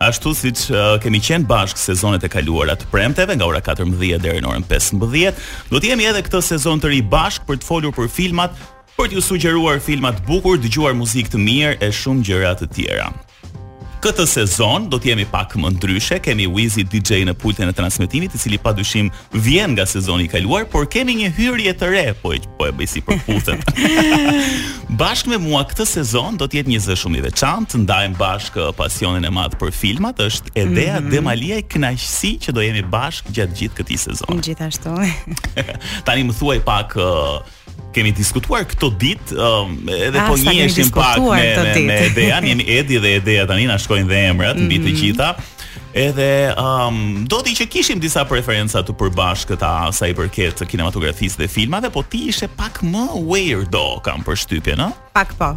Ashtu siç uh, kemi qenë bashkë sezonet e kaluara të premteve nga ora 14 deri në orën 15, do të jemi edhe këtë sezon të ri bashkë për të folur për filmat, për t'ju sugjeruar filma të bukur, dëgjuar muzikë të mirë e shumë gjëra të tjera. Këtë sezon do të jemi pak më ndryshe, kemi Wizi DJ në pultin e transmetimit, i cili padyshim vjen nga sezoni i kaluar, por kemi një hyrje të re, po e po e bëj si përputhen. bashkë me mua këtë sezon do të jetë një zë shumë i veçantë, ndajmë bashkë uh, pasionin e madh për filmat, është Edea mm -hmm. Demaliaj kënaqësi që do jemi bashkë gjatë gjithë këtij sezoni. Gjithashtu. Tani më thuaj pak uh, kemi diskutuar këto ditë, um, edhe ah, po njiheshim pak me me, me Edean, jemi Edi dhe Edea tani na shkojnë dhe emrat mm -hmm. mbi të mhm. gjitha. Edhe um, doli që kishim disa preferenca të përbashkëta sa i përket kinematografisë dhe filmave, po ti ishe pak më weirdo kam përshtypjen, ëh. Pak po,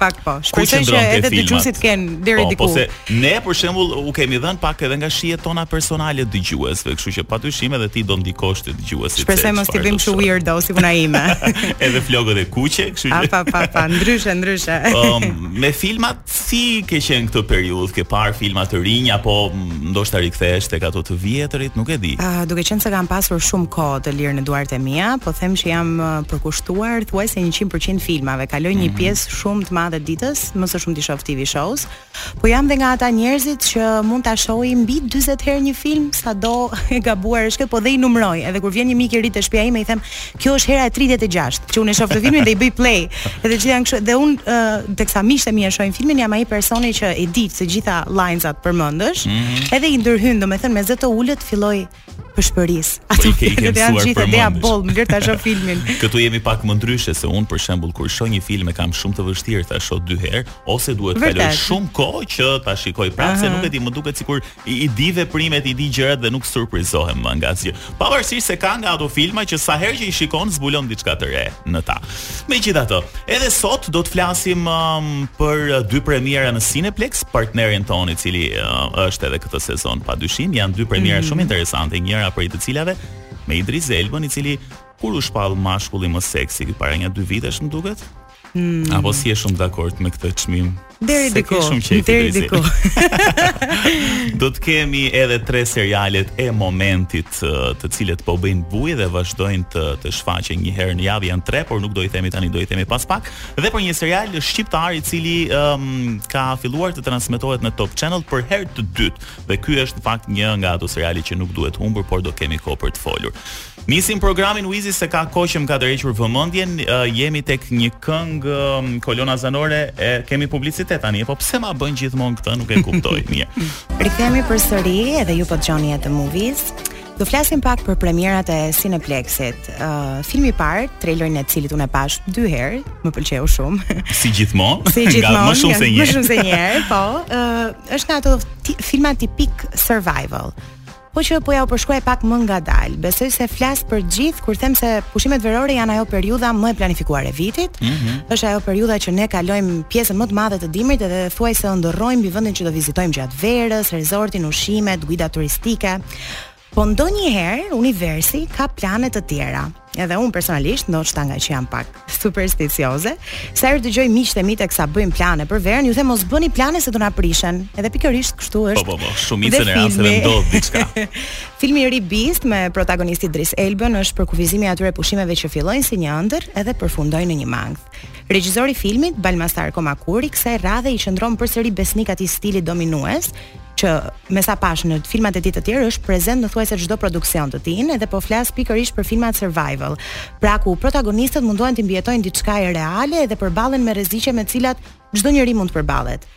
pak po. Shpresoj që edhe dëgjuesit ta kenë deri po, diku. Po, se ne për shembull u kemi dhënë pak edhe nga shijet tona personale dëgjuesve, kështu që padyshim edhe ti do ndikosh te dëgjuesit. Shpresoj mos t'i bëjmë shumë weirdo si puna ime. edhe flokët e kuqe, kështu që. Pa, pa, pa, ndryshe, ndryshe. um, me filmat Si ke qenë këtë periudhë? Ke parë filma të rinj apo ndoshta rikthehesh tek ato të vjetërit? Nuk e di. Uh, duke qenë se kam pasur shumë kohë të lirë në duart e mia, po them që i jam ah, përkushtuar thuajse 100% filmave. Kaloj mm -hmm. një mhm. pjesë shumë të madhe të ditës, më së shumti shoh TV shows. Po jam dhe nga ata njerëzit që mund ta shohin mbi 40 herë një film, sado e gabuar është kjo, po dhe i numroj. Edhe kur vjen një mik i ri te shtëpia ime i them, Kjo është hera e 36 që unë e shoh këtë filmin dhe i bëj play. Edhe që janë kështu dhe unë uh, teksa miqtë e mi e shohin filmin jam ai personi që i di të gjitha lines-at përmendësh, mm -hmm. edhe i ndërhyn, domethënë me zë të ulët filloj pëshpëris. Po, Ato që do të janë gjithë Edea boll, më lër ta shoh filmin. Këtu jemi pak më ndryshe se unë për shembull kur shoh një film e kam shumë të vështirë ta shoh dy herë ose duhet të kaloj shumë kohë që ta shikoj prapë se nuk e di, më duket sikur I i di veprimet, i di gjërat dhe nuk surprizohem më nga asgjë. Pavarësisht se ka nga ato filma që sa herë që i shikon zbulon diçka të re në ta. Megjithatë, edhe sot do të flasim um, për dy premiera në Cineplex, partnerin tonë i cili uh, është edhe këtë sezon pa dyshim, janë dy premiera mm -hmm. shumë interesante, njëra prej të cilave me Idris Elbën i cili kur u shpall mashkulli më seksi para nja dy vitesh më duket, Hmm. Apo s'je shumë dakord me këtë çmim? Deri diku, deri diku. Do të kemi edhe tre serialet e momentit, të cilat po bëjnë bujë dhe vazhdojnë të të shfaqen një herë në javë, janë tre, por nuk do i themi tani, do i themi pas pak. Dhe për një serial shqiptar i cili um, ka filluar të transmetohet në Top Channel për herë të dytë. Dhe ky është në fakt një nga ato seriale që nuk duhet humbur, por do kemi kohë për të folur. Nisim programin Wizi se ka kohë që më ka tërhequr vëmendjen. Uh, jemi tek një këngë um, kolona zanore e kemi publicitet tani. Po pse ma bën gjithmonë këtë, nuk e kuptoj mirë. Rikthehemi përsëri edhe ju po dëgjoni atë movies. Do flasim pak për premierat e Cineplexit. Uh, filmi i parë, trailerin e cilit unë e pash dy herë, më pëlqeu shumë. Si gjithmonë, si gjithmonë, nga më shumë se një. Më shumë se një, po. Uh, është nga ato filma tipik survival. Po që po jua përshkruaj pak më ngadalë. Besoj se flas për gjithë kur them se pushimet verore janë ajo periudha më e planifikuar e vitit. Mm -hmm. Është ajo periudha që ne kalojmë pjesën më të madhe të dimrit edhe thuajse ëndërrojmë mbi vendin që do vizitojmë gjatë verës, rezortin, ushqimet, guida turistike. Po ndonjëherë universi ka plane të tjera. Edhe unë personalisht, ndoshta nga që jam pak supersticioze, sa herë dëgjoj miqtë e mi teksa bëjnë plane për verën, ju them mos bëni plane se do na prishen. Edhe pikërisht kështu është. Po po po, shumicën e rasteve ndodh diçka. filmi i ri Beast me protagonistin Idris Elba është përkufizimi i atyre pushimeve që fillojnë si një ëndërr edhe përfundojnë në një makth. Regjisori i filmit, Baltasar Kormákur, kësaj radhe i qëndron përsëri besnik atij stili dominues, që me sa pashë në filmat e tij të tjerë është prezent në thuajse çdo produksion të tij, edhe po flas pikërisht për filmat survival. Pra ku protagonistët mundohen t'i mbijetojnë diçkaje reale edhe përballen me rreziqe me të cilat çdo njeri mund të përballet.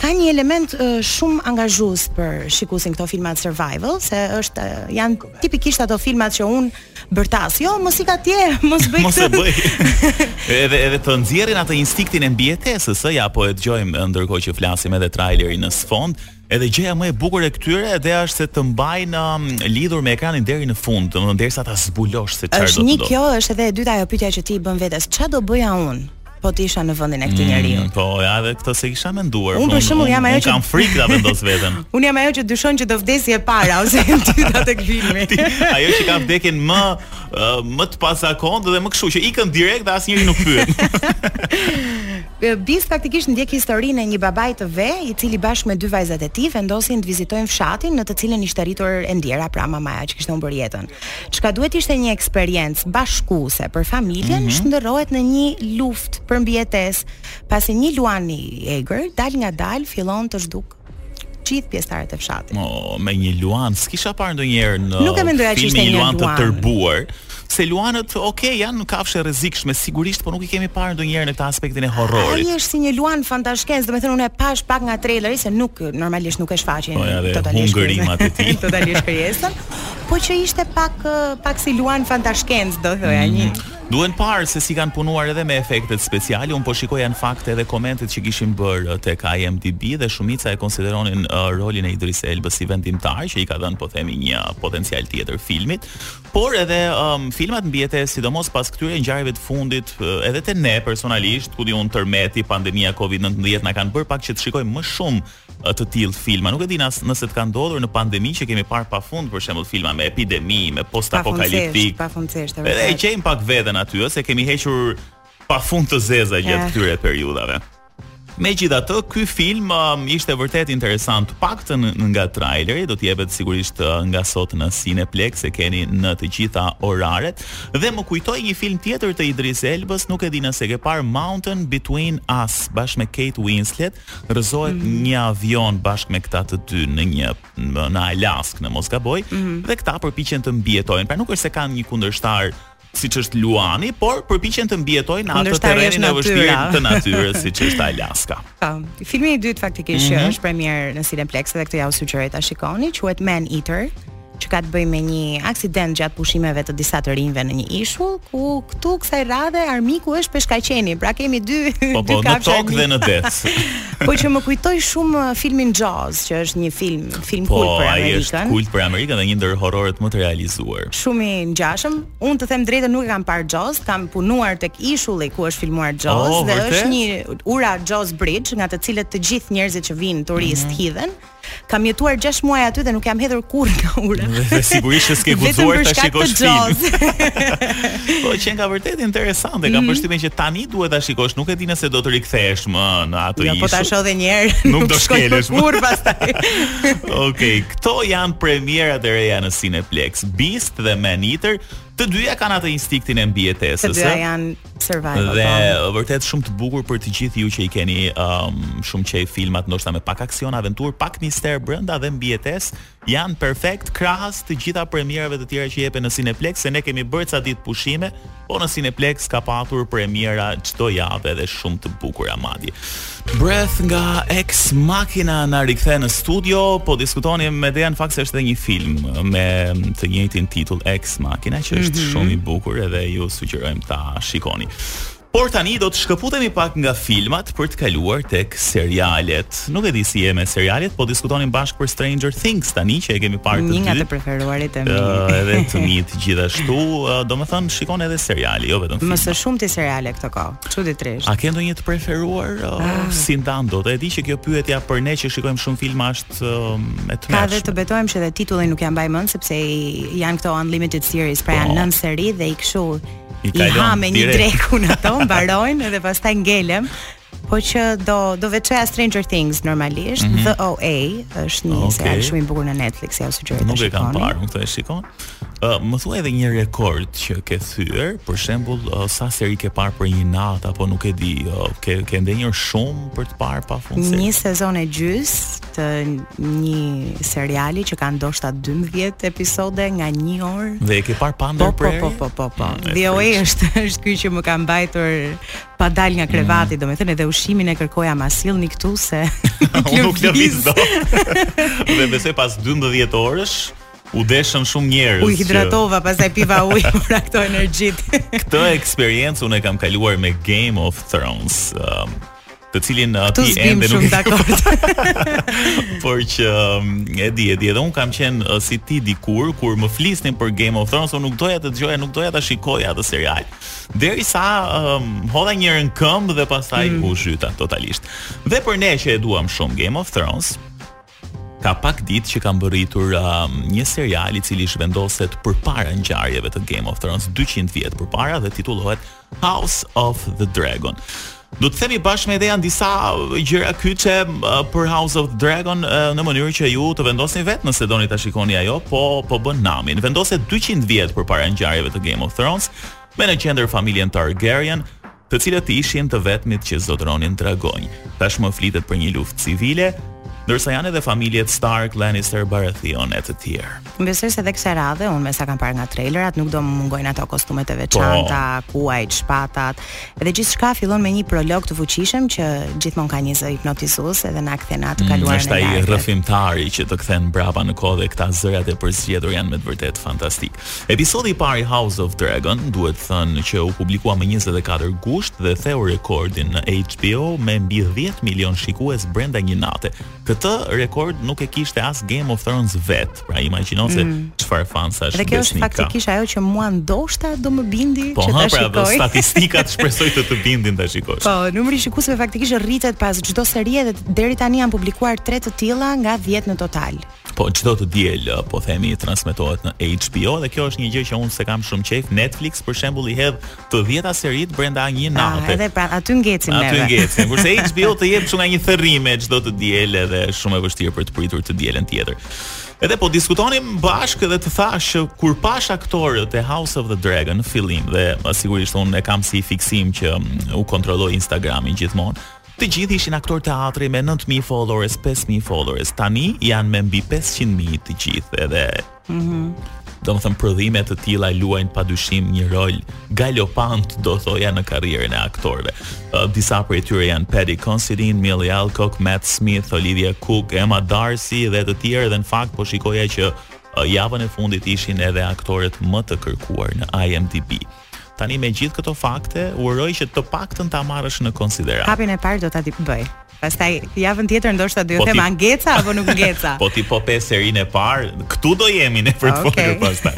Ka një element uh, shumë angazhues për shikuesin këto filmat survival, se është uh, janë tipikisht ato filmat që unë Bërtas. Jo, mos ik atje, mos bëj. Mos e bëj. edhe edhe të nxjerrin atë instinktin e mbijetesës, ëh, ja po e dëgjojmë ndërkohë që flasim edhe trailerin në sfond. Edhe gjëja më e bukur e këtyre edhe është se të mbajnë um, lidhur me ekranin deri në fund, domethënë derisa ta zbulosh se çfarë do të ndodhë. Është një kjo, është edhe e dyta ajo pyetja që ti i bën vetes, ça do bëja unë? po të isha në vendin e këtij mm, njeriu. Mm, po, ja edhe këtë s'e kisha menduar. Unë po, për shembull jam ajo që kam frikë ta vendos veten. Unë jam ajo që dyshon që do vdesi e para ose e dyta tek filmi. ajo që ka vdekjen më më të pazakontë dhe më kështu që ikën direkt dhe asnjëri nuk pyet. Beast faktikisht ndjek historinë e një babai të ve, i cili bashkë me dy vajzat e tij vendosin të vizitojnë fshatin në të cilin ishte rritur e ndjera pra mamaja që kishte humbur jetën. Çka duhet të ishte një eksperiencë bashkuese për familjen, mm -hmm. shndërrohet në një luftë për mbijetesë, pasi një luan i egër dalëngadalë fillon të zhdukë gjithë pjesëtarët e fshatit. Mo, me një luan, s'kisha parë ndonjëherë në Nuk e mendoja që ishte një luan, luan të tërbuar. Se luanët, ok, janë kafshë rrezikshme sigurisht, por nuk i kemi parë ndonjëherë në këtë aspektin e horrorit. Ai është si një luan fantashkencë, domethënë unë e pashë pak nga traileri se nuk normalisht nuk e shfaqin po, totalisht. Hungërimat e tij. totalisht krijesën. Po që ishte pak pak si luan fantashkencë, do thoja mm. një. Duhen parë se si kanë punuar edhe me efektet speciale. Unë po shikoja në fakt edhe komentet që kishin bërë tek IMDb dhe shumica e konsideronin uh, rolin e Idris Elba si vendimtar që i ka dhënë po themi një potencial tjetër filmit. Por edhe um, filmat mbijetesë, sidomos pas këtyre ngjarjeve të fundit, uh, edhe te ne personalisht, ku di unë tërmeti, pandemia COVID-19 na kanë bërë pak që të shikojmë më shumë të tillë filma. Nuk e di nëse të ka ndodhur në pandemi që kemi parë pafund për shembull filma me epidemi, me postapokaliptik. Pafundësisht, pafundësisht. Edhe e gjejmë pak veten aty, ëh, se kemi hequr pafund të zeza gjatë eh. këtyre periudhave. Megjithatë, ky film um, ishte vërtet interesant, të paktën nga traileri, do të jepet sigurisht uh, nga sot në Cineplex, e keni në të gjitha oraret dhe më kujtoi një film tjetër të Idris Elbës, nuk e di nëse e ke parë Mountain Between Us bashkë me Kate Winslet, rrëzohet një avion bashkë me këta të dy në një në, në Alaskë, në mos gaboj, mhm. dhe këta përpiqen të mbijetojnë. Pra nuk është se kanë një kundërshtar siç është luani, por përpiqen të mbijetojnë në atë terrenin e vështirë të natyrës siç është Alaska. Po, filmi i dytë faktikisht mm -hmm. që mhm. është premierë në Cineplex dhe këtë jua sugjeroj ta shikoni, quhet Man Eater. që ka të bëjë me një aksident gjatë pushimeve të disa të rinjve në një ishull, ku këtu kësaj radhe armiku është peshkaqeni. Pra kemi dy po, po, në tokë dhe në det. po që më kujtoi shumë uh, filmin Jaws, që është një film, film po, kult për Amerikën. Po, është kult për Amerikën dhe një ndër horrorët më të realizuar. Shumë i ngjashëm. Unë të them të drejtën nuk e kam parë Jaws, kam punuar tek ishulli ku është filmuar Jaws oh, dhe është një urë Jaws Bridge, nga të cilët të gjithë njerëzit që vinë turistë mm -hmm. hidhen. Kam jetuar 6 muaj aty dhe nuk jam hedhur kurrë nga ura. Dhe sigurisht që s'ke guxuar ta shikosh filmin. Po qenka vërtet interesante, kam mhm. përshtypjen që tani duhet ta shikosh, nuk e di nëse do të rikthehesh më në atë ishull. Jo, po ta shoh edhe një herë. Nuk do shkelësh më kurrë pastaj. Okej, këto janë premierat e reja në Cineplex, Beast dhe Man Eater. Të dyja kanë atë instinktin e mbijetesës. Të dyja janë Survival. Dhe po. vërtet shumë të bukur për të gjithë ju që i keni um, shumë qejf filmat, ndoshta me pak aksion, aventurë, pak mister brenda dhe mbijetesë, janë perfekt krahas të gjitha premierave të tjera që jepen në Cineplex, se ne kemi bërë ca ditë pushime, po në Cineplex ka patur premiera çdo javë edhe shumë të bukura madje. Breath nga Ex Machina na riktheu në studio, po diskutonim me Dean në fakt se është edhe një film me të njëjtin titull Ex Machina që është mm -hmm. shumë i bukur edhe ju sugjerojmë ta shikoni. Por tani do të shkëputemi pak nga filmat për të kaluar tek serialet. Nuk e di si je me serialet, po diskutonim bashkë për Stranger Things tani që e kemi parë të dy. Një nga të preferuarit e mi. Uh, edhe të mitë gjithashtu, uh, domethënë shikon edhe seriale, jo vetëm filma. Më së shumti seriale këtë kohë. Çuditërisht. A ke ndonjë të preferuar uh, ah. s'i ndan dot? E di që kjo pyetja për ne që shikojmë shumë filma është uh, e tmerrshme. Ka dhe të betohem që dhe titullin nuk ia mbaj mend sepse janë këto limited series, pra janë oh. nëntë seri dhe i kshu i, i ha me një drekë unë ato, mbarojnë dhe pastaj ngelem. Po që do veçoja Stranger Things normalisht, mm -hmm. The OA është një okay. serial shumë i bukur në Netflix, jua sugjeroj ta shikoni. Nuk e kam parë, do e shikoj. Uh, më thuaj edhe një rekord që ke thyer, për shembull, uh, sa seri ke parë për një natë apo nuk e di, uh, ke ke ndenjur shumë për të parë pa fund seri? Një sezon e gjys të një seriali që ka ndoshta 12 episode nga 1 orë. Dhe e ke parë pa ndër... Po, po, po, po, po. Mm, The OA është, është ky që më ka mbajtur pa dal nga krevati, mm. domethënë edhe ushqimin e kërkoja ma sillni këtu se nuk lëviz. Unë nuk lëviz. dhe besoj pas 12 orësh U deshën shumë njerëz. U hidratova, që... pastaj piva ujë për ato energjit. Këtë eksperiencë unë e kam kaluar me Game of Thrones. Um, të cilin uh, ti ende nuk je dakord. Por që um, e di, e di, edhe un kam qen uh, si ti dikur kur më flisnin për Game of Thrones, un nuk doja të dëgjoja, nuk doja ta shikoja atë serial. Derisa um, hodha njërën këmbë dhe pastaj mm. u zhyta totalisht. Dhe për ne që e duam shumë Game of Thrones, Ka pak ditë që ka mbërritur uh, një serial i cili vendoset përpara ngjarjeve të Game of Thrones 200 vjet përpara dhe titullohet House of the Dragon. Do të themi bashkë me Dejan disa gjëra kyçe uh, për House of the Dragon uh, në mënyrë që ju të vendosni vetë nëse doni ta shikoni a jo, po po bën namin. Vendoset 200 vjet përpara ngjarjeve të Game of Thrones me në qendër familjen Targaryen, të cilët ishin të vetmit që zotëronin dragonjë. Tashmë flitet për një luftë civile, ndërsa janë edhe familjet Stark, Lannister, Baratheon e të tjerë. Unë besoj se dhe kësaj radhe, unë me sa kam parë nga trailerat, nuk do më mungojnë ato kostumet e veçanta, po. kuajt, shpatat, edhe gjithçka fillon me një prolog të fuqishëm që gjithmonë ka një zë hipnotizues edhe na kthen në të mm, kaluarën. Është ai rrëfimtari që të kthen brapa në kohë dhe këta zërat e përzgjedhur janë me të vërtetë fantastik. Episodi i parë i House of Dragon duhet thënë që u publikua më 24 gusht dhe theu rekordin në HBO me mbi 10 milion shikues brenda një nate. Këtë rekord nuk e kishte as Game of Thrones vet. Pra imagjino se mm. çfarë mm. fansash Dhe kjo është faktikisht ajo që mua ndoshta do më bindi po, që ta pra, shikoj. Po, pra, statistikat shpresoj të të bindin ta shikosh. Po, numri i shikuesve faktikisht rritet pas çdo serie dhe deri tani janë publikuar 3 të tilla nga 10 në total. Po çdo të diel uh, po themi transmetohet në HBO dhe kjo është një gjë që unë s'e kam shumë qejf. Netflix për shembull i hedh të dhjeta seritë brenda një ah, nate. Ah, edhe pra aty ngecim ne. Aty ngecim. Kurse HBO të jep shumë nga një thërrime çdo të diel edhe shumë e vështirë për të pritur të dielën tjetër. Edhe po diskutonim bashkë dhe të thashë që kur pashë aktorët e House of the Dragon në fillim dhe sigurisht unë e kam si fiksim që mm, u kontrolloj Instagramin gjithmonë. Të gjithë ishin aktorë teatri me nëntë mijë followers, pesë mijë followers. Tani janë me mbi pesëqind mijë të gjithë edhe. Mhm. Domethënë prodhime të tilla luajnë pa dyshim një rol galopant do thoja në karrierën e aktorëve. Uh, disa prej tyre janë Paddy Considine, Milly Alcock, Matt Smith, Olivia Cooke, Emma D'Arcy dhe të tjerë dhe në fakt po shikoja që uh, javën e fundit ishin edhe aktorët më të kërkuar në IMDb. Tani me gjithë këto fakte, uroj që të paktën ta marrësh në konsideratë. Hapin e parë do ta bëj. Pastaj javën tjetër ndoshta do të them a ngeca apo nuk ngeca. po ti po pe serinë e parë, këtu do jemi ne për të okay. folur pastaj.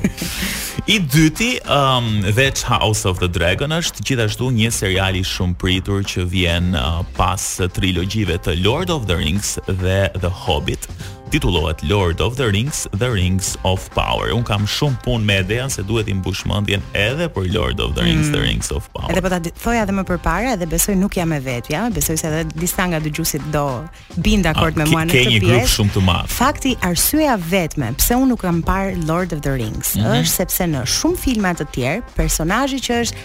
I dyti, um, veç House of the Dragon është gjithashtu një serial i shumëpritur që vjen uh, pas trilogjive të Lord of the Rings dhe The Hobbit. Titullohet Lord of the Rings, The Rings of Power. Unë kam shumë punë me idenë se duhet të mbush mendjen edhe për Lord of the Rings, mm. The Rings of Power. Edhe po ta thoja edhe më përpara, edhe besoj nuk jam e vetmja, besoj se edhe disa nga dëgjuesit do bien dakord me mua në këtë pjesë. Ke një grup shumë të madh. Fakti arsyeja e vetme pse unë nuk kam parë Lord of the Rings mm -hmm. është sepse në shumë filma të tjerë, personazhi që është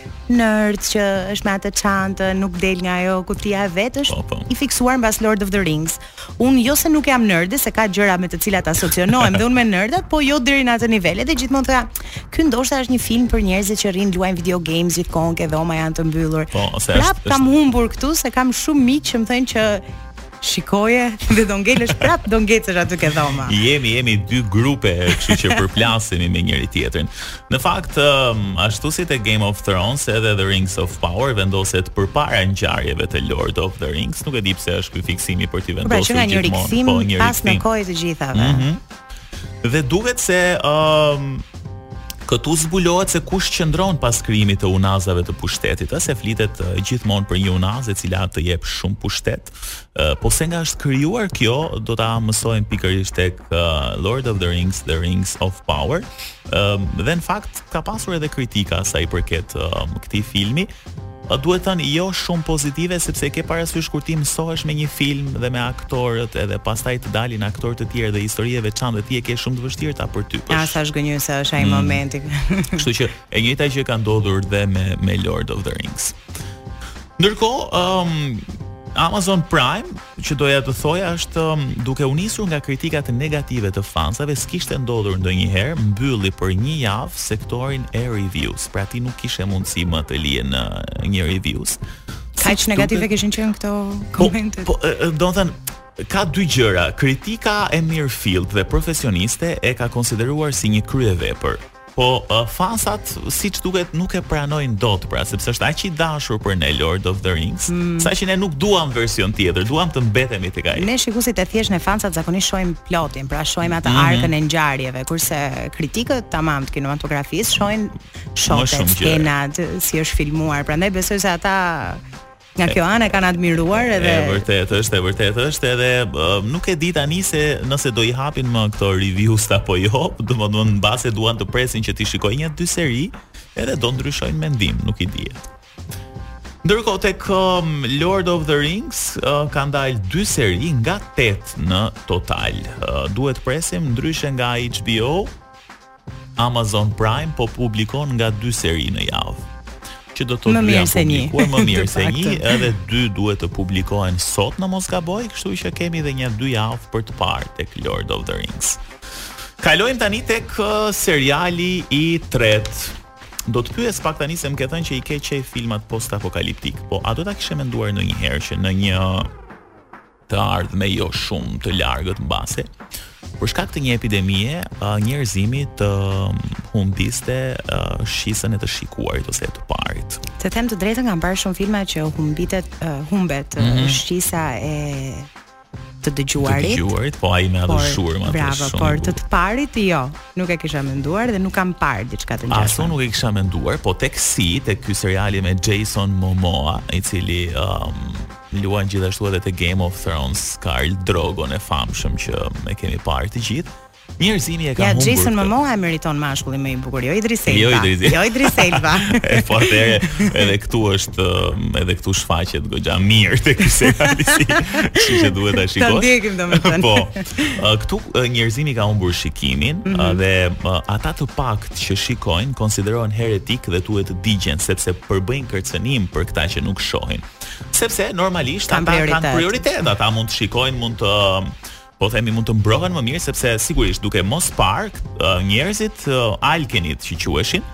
nerd që është me atë çantë, nuk del nga ajo kutia e vet është po, po. i fiksuar mbas Lord of the Rings. Unë jo se nuk jam nerde, se ka gjëra me të cilat asocionohem dhe unë me nerdat, po jo deri në atë nivel. Edhe gjithmonë thoja, ky ndoshta është një film për njerëzit që rrinë luajnë video games gjithë kohën, ke dhoma janë të mbyllur. Po, se Prap është, kam humbur këtu se kam shumë miq që më thonë që shikoje dhe do ngelesh prap do ngecesh aty ke dhoma. Jemi jemi dy grupe, kështu që përplasemi me njëri-tjetrin. Në fakt, um, ashtu si te Game of Thrones, edhe The Rings of Power vendoset përpara ngjarjeve të Lord of the Rings, nuk e di pse është ky fiksimi për t'i pra, vendosur gjithmonë. Pra qenka një rikthim po, një pas në kohë të gjithave. Mm -hmm. Dhe duket se um, këtu zbulohet se kush qëndron pas krijimit të unazave të pushtetit, ëh, se flitet uh, gjithmonë për një unazë e cila të jep shumë pushtet. Po se nga është krijuar kjo, do ta mësojmë pikërisht tek uh, Lord of the Rings, The Rings of Power. Um, dhe në fakt ka pasur edhe kritika sa i përket um, këtij filmi. Uh, duhet thënë jo shumë pozitive sepse ke parasysh kur ti mësohesh me një film dhe me aktorët edhe pastaj të dalin aktorë të tjerë dhe histori e veçantë dhe ti e ke shumë të vështirë ta përtypësh. Ja sa zhgënjyes është ai mm. momenti. Kështu që e njëjta gjë ka ndodhur dhe me me Lord of the Rings. Ndërkohë, um, Amazon Prime, që doja të thoja, është um, duke u nisur nga kritikat negative të fansave, s'kishte ndodhur ndonjëherë, mbylli për një javë sektorin e reviews. Pra ti nuk kishe mundësi më të lije një reviews. Kaq negative kishin qenë këto po, komente. Po, po domethënë ka dy gjëra. Kritika e mirëfilltë dhe profesioniste e ka konsideruar si një kryevepër. Po fansat siç duket nuk e pranojnë dot, pra sepse është aq i dashur për ne Lord of the Rings, mm. sa që ne nuk duam version tjetër, duam të mbetemi tek ai. Ne shikuesit e thjeshtë ne fansat zakonisht shohim plotin, pra shohim atë mm -hmm. arkën e ngjarjeve, kurse kritikët tamam të kinematografisë shohin shotet, skenat, si është filmuar, prandaj besoj se ata Nga kjo anë e kanë admiruar edhe E vërtetë është, e vërtetë është edhe nuk e di tani se nëse do i hapin më këto reviews apo jo, domethënë mbase duan të presin që t'i shikojnë nja dy seri, edhe do ndryshojnë mendim, nuk e di. Ndërkohë tek um, Lord of the Rings uh, kanë dalë dy seri nga 8 në total. Uh, duhet të presim ndryshe nga HBO, Amazon Prime po publikon nga dy seri në javë. Që domethënë dy janë publikuar më mirë se një, edhe dy duhet të publikohen sot në mos gaboj, kështu që kemi edhe nja dy javë për të parë tek Lord of the Rings. Kalojmë tani tek uh, seriali i tretë. Do të pyes pak tani se më ke thënë që i ke qejf filmat post-apokaliptikë, po a do ta kishe menduar ndonjëherë që në një të ardhme jo shumë të largët mbase për shkak të një epidemie njerëzimi të humbiste shqisën e të shikuarit ose të parit. Të them të drejtën kam parë shumë filma që humbitet humbet mm -hmm. shqisa e të dëgjuarit. Të dëgjuarit, po ai me atë zhurmë atë. Bravo, shumë. por të të parit jo, nuk e kisha menduar dhe nuk kam parë diçka të ngjashme. As unë nuk e kisha menduar, po tek See tek ky seriali me Jason Momoa, i cili um, Luan gjithashtu edhe te Game of Thrones, Khal Drogon e famshëm që e kemi parë të gjithë. Njerëzimi e ka humbur. Ja Jason Momoa e meriton mashkulli më i bukur, jo Idris Elba. Jo Idris Elba. Jo Idris Elba. e po atëherë, edhe këtu është um, edhe këtu shfaqet goxha mirë te ky serial. Kështu që duhet ta shikosh. Ta ndjekim domethënë. po. Uh, këtu uh, njerëzimi ka humbur shikimin mm -hmm. dhe ata të paktë që shikojnë konsiderohen heretikë dhe duhet të digjen sepse përbëjnë kërcënim për këta që nuk shohin. Sepse normalisht ata kanë prioritet, ata mund të shikojnë, mund të po themi mund të mbrohen më mirë sepse sigurisht duke mos parë njerëzit alkenit që quheshin,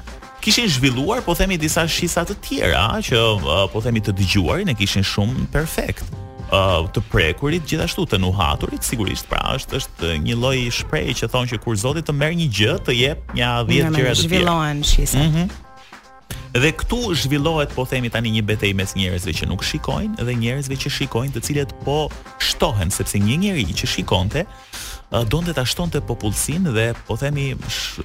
kishin zhvilluar po themi disa shqisa të tjera që po themi të dëgjuarin e kishin shumë perfekt uh, të prekurit gjithashtu të nuhaturit sigurisht pra është është një lloj shprehje që thonë që kur zoti të merr një gjë të jep nja 10 gjëra të tjera zhvillohen shqisat mm -hmm. Dhe këtu zhvillohet, po themi tani një betejë mes njerëzve që nuk shikojnë dhe njerëzve që shikojnë, të cilët po shtohen sepse një njeri që shikonte donte ta shtonte popullsinë dhe po themi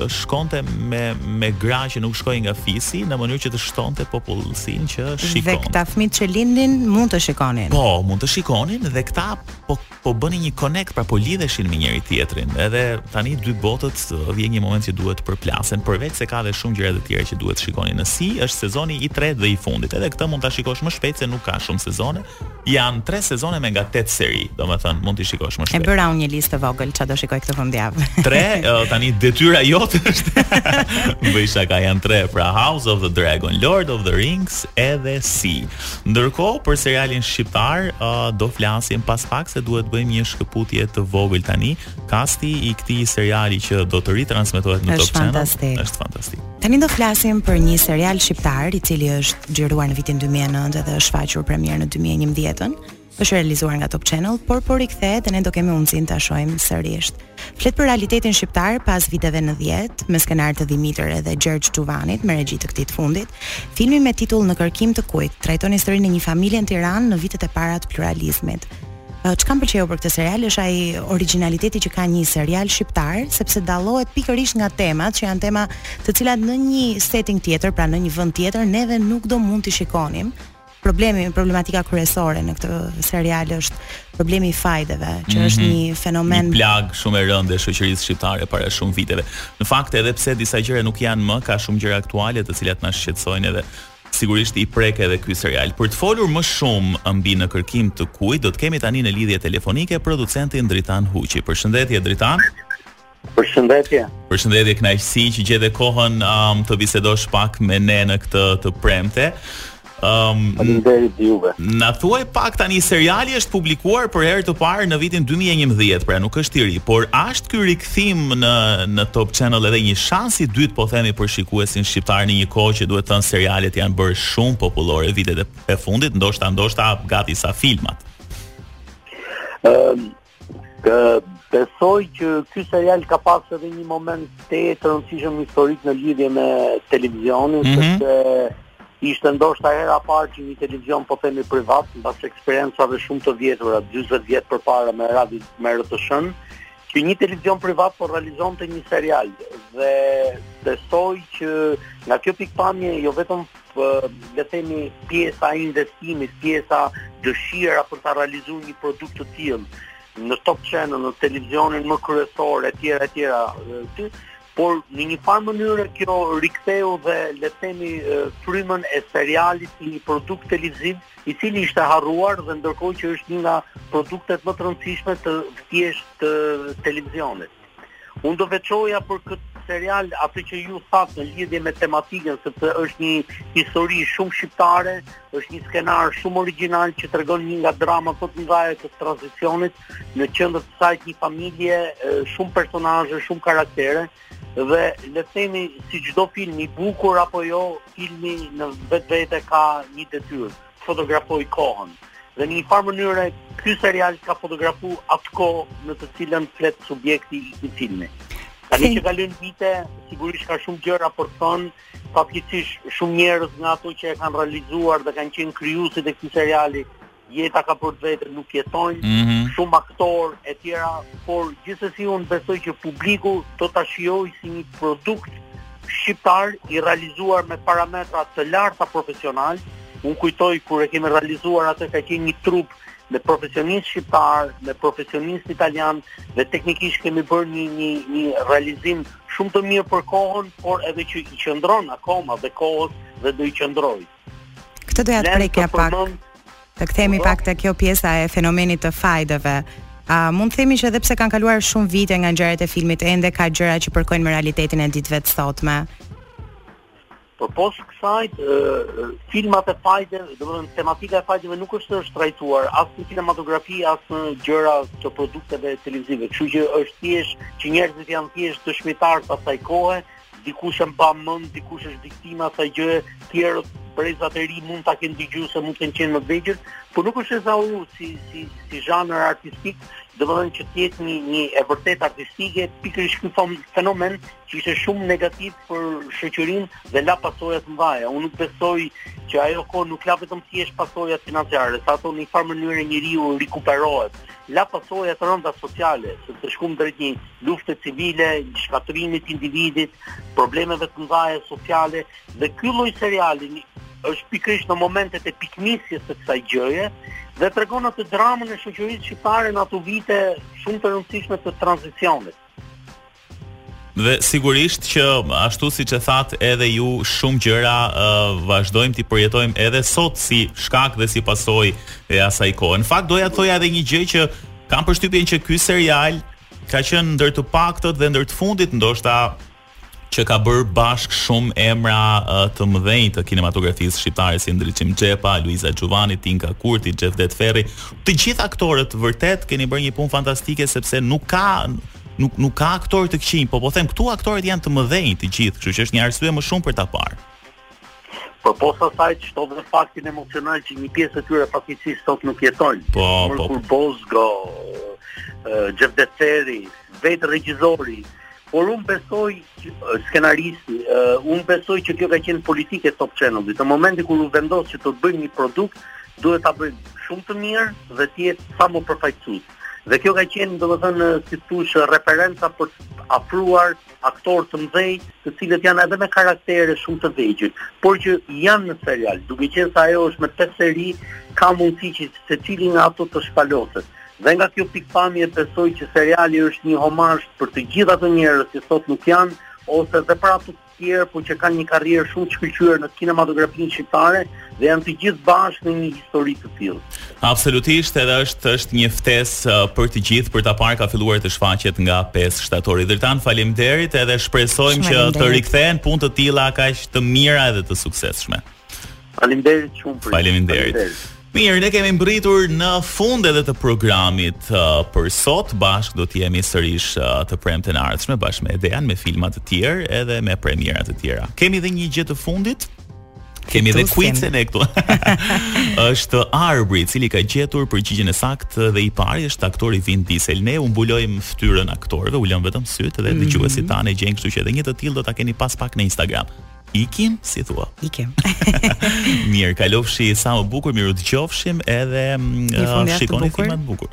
shkonte me me gra që nuk shikojnë nga fisi në mënyrë që të shtonte popullsinë që shikon. Dhe këta fëmijë që lindin mund të shikonin. Po, mund të shikonin dhe këta po po bënin një connect, pra po lidheshin me njëri tjetrin. Edhe tani dy botët vjen një moment që duhet të përplasen, përveç se ka edhe shumë gjëra të tjera që duhet të shikoni në See, është sezoni i tretë dhe i fundit. Edhe këtë mund ta shikosh më shpejt se nuk ka shumë sezone. Janë tre sezone me nga 8 seri, domethënë mund ta shikosh më shpejt. E bëra unë një listë të vogël çfarë do shikoj këtë fundjavë. Tre, tani detyra jote është. Bëj shaka, janë tre, pra House of the Dragon, Lord of the Rings edhe See. Ndërkohë për serialin shqiptar uh, do flasim pas pak se duhet të bëjmë një shkëputje të vogël tani. Kasti i këtij seriali që do të ritransmetohet në Top Channel është fantastik. Tani do flasim për një serial shqiptar i cili është xhiruar në vitin 2009 dhe është shfaqur premierë në 2011-ën. Është realizuar nga Top Channel, por po rikthehet dhe ne do kemi mundësinë ta shohim sërish. Flet për realitetin shqiptar pas viteve 90, me skenar të Dhimitër edhe Gjergj Xhuvanit me regji të këtij të fundit. Filmi me titull Në kërkim të kujt trajton historinë e një familje në Tiranë në vitet e para të pluralizmit. Çka më pëlqeu për këtë serial është ai origjinaliteti që ka një serial shqiptar, sepse dallohet pikërisht nga temat që janë tema të cilat në një setting tjetër, pra në një vend tjetër, neve nuk do mund t'i shikonim problemi, problematika kryesore në këtë serial është problemi i fajdeve, që mhm është një fenomen një plagë shumë e rëndë e shoqërisë shqiptare para shumë viteve. Në fakt edhe pse disa gjëra nuk janë më, ka shumë gjëra aktuale të cilat na shqetësojnë edhe sigurisht i prek edhe ky serial. Për të folur më shumë mbi në kërkim të kujt, do të kemi tani në lidhje telefonike producentin Dritan Huqi. Përshëndetje Dritan. Përshëndetje. Përshëndetje, kënaqësi që gjete kohën um, të bisedosh pak me ne në këtë të premte. Um, Faleminderit juve. Na thuaj pak tani seriali është publikuar për herë të parë në vitin 2011, pra nuk është i ri, por a është ky rikthim në në Top Channel edhe një shans i dytë po themi për shikuesin shqiptar në një kohë që duhet thënë serialet janë bërë shumë popullore vitet e fundit, ndoshta ndoshta gati sa filmat. Ëm, ehm, Ë besoj që ky serial ka pas edhe një moment tepër të rëndësishëm historik në lidhje me televizionin, mm -hmm. sepse ishte ndoshta hera e parë që një televizion po themi privat, mbas eksperiencave shumë të vjetura, 40 vjet përpara me Radio me RTSH-në që një televizion privat po realizonte një serial dhe besoj që nga kjo pikëpamje jo vetëm le të themi pjesa e investimit, pjesa dëshira për ta realizuar një produkt të tillë në Top Channel, në televizionin më kryesor etj etj. Ty, por në njëfarë mënyre kjo riktheu dhe le të themi frymën e serialit si një produkt televiziv i cili ishte harruar dhe ndërkohë që është një nga produktet më të rëndësishme të thjesht të televizionit. Unë do veçoja për këtë serial atë që ju thatë në lidhje me tematikën, sepse është një histori shumë shqiptare, është një skenar shumë origjinal që tregon një nga dramat më të mdhaja të tranzicionit në qendër të saj një familje, shumë personazhe, shumë karaktere, dhe le themi si çdo film i bukur apo jo, filmi në vetvete ka një detyrë. fotografojë kohën dhe në njëfarë mënyre ky serial ka fotografu atë kohë në të cilën flet subjekti i këtij filmi. Tani që kalojnë vitet, sigurisht ka shumë gjëra për të thënë, fatkeqësisht shumë njerëz nga ato që e kanë realizuar dhe kanë qenë krijuesit e këtij seriali, jeta ka për vetë nuk jetojnë, mm -hmm. shumë aktorë e tjera, por gjithsesi unë besoj që publiku do ta shijojë si një produkt shqiptar i realizuar me parametra të larta profesionale. Unë kujtoj kur e kemi realizuar atë ka qenë një trupë me profesionistë shqiptarë, me profesionistë italianë dhe teknikisht kemi bërë një një një realizim shumë të mirë për kohën, por edhe që i qëndron akoma dhe kohës dhe do i qëndrojë. Këtë doja të prekja pak. Të kthehemi po. pak te kjo pjesa e fenomenit të fajdeve. A mund të themi që edhe pse kanë kaluar shumë vite nga ngjarjet e filmit, ende ka gjëra që përkojnë me realitetin e ditëve të sotme? Po pos kësaj, filmat e fajde, domethënë tematika e fajdeve nuk është është trajtuar as në kinematografi, as në gjërat e produkteve televizive. Kështu që është thjesht që njerëzit janë thjesht dëshmitarë të asaj kohe, Dikush e mban mend, dikush është viktima e asaj gjëje, të tjerët brezat e ri mund ta kenë dëgjuar se mund të kenë qenë më të vegjël, por nuk është ezauru, si si si zhanër artistik, domethënë që të jetë një një e vërtetë artistike, pikërisht ky fenomen që ishte shumë negativ për shoqërinë dhe la pasoja të mëdha. Unë nuk besoj që ajo kohë nuk la vetëm thjesht pasoja financiare, sa ato në njëfarë mënyre njeriu rikuperohet. La pasoja të rënda sociale, sepse shkuam drejt një lufte civile, shkatërrimit të individit, problemeve të mëdha sociale dhe ky lloj seriali është pikërisht në momentet e pikënisjes së kësaj gjëje dhe tregon atë dramën e shoqërisë shqiptare në ato vite shumë të rëndësishme të tranzicionit. Dhe sigurisht që ashtu siç e thatë edhe ju shumë gjëra uh, vazhdojmë t'i përjetojmë edhe sot si shkak dhe si pasojë e asaj kohe. Në fakt doja të thoja edhe një gjë që kam përshtypjen që ky serial Ka qenë ndër të paktët dhe ndër të fundit ndoshta që ka bërë bashkë shumë emra uh, të mëdhenj të kinematografisë shqiptare si Ndriçim Xhepa, Luiza Xhuvani, Tinka Kurti, Xhevdet Ferri. Të gjithë aktorët vërtet keni bërë një punë fantastike sepse nuk ka nuk nuk ka aktorë të këqinj, po po them këtu aktorët janë të mëdhenj të gjithë, kështu që është një arsye më shumë për ta parë. Përpos asaj shto dhe faktin emocional që një pjesë e tyre fatkeqësisht sot nuk jetojnë. Po, po. Piro Qirjo, Xhevdet Ferri, vetë regjizori, por unë besoj skenaristi, unë besoj që kjo ka qenë politikë e Top Channel. Në momentin kur u vendos që të bëjmë një produkt, duhet ta bëjmë shumë të mirë dhe të jetë sa më përfaqësues. Dhe kjo ka qenë domethënë si të thuash referenca për të afruar aktorë të mëdhenj, të cilët janë edhe me karaktere shumë të vegjël, por që janë në serial, duke qenë se ajo është me pesë seri, ka mundësi që secili nga ato të shpaloset. Dhe nga kjo pikëpamje besoj që seriali është një homazh për të gjithë ato njerëz që sot nuk janë ose dhe për ato të tjerë, por që kanë një karrierë shumë të shkëlqyer në kinematografinë shqiptare, dhe janë të gjithë bashkë në një histori të tillë. Absolutisht, edhe është është një ftesë uh, për të gjithë për ta parë ka filluar të shfaqet nga 5 shtatori. Dritan, faleminderit edhe shpresojmë që të rikthehen punë të tilla kaq të mira edhe të suksesshme. Faleminderit shumë për. Faleminderit. Faleminderit. Mirë, ne kemi mbërritur në fund edhe të programit uh, për sot. Bashkë do të jemi sërish uh, të premten e ardhshme bashkë me Dean me filma të tjerë edhe me premiera të tjera. Kemi edhe një gjë të fundit? Kemi dhe quizin e këtu. është Arbri, i cili ka gjetur përgjigjen e saktë dhe i pari është aktori Vin Diesel. Ne u mbulojmë fytyrën aktorëve, u lëmë vetëm sytë dhe mm -hmm. dëgjuesit tanë e gjejnë, kështu që edhe një të tillë do ta keni pas pak në Instagram. Ikim, si thua? Ikim. mirë, kalofshi sa më bukur, mirë u dëgjofshim edhe mm, shikoni filmat bukur.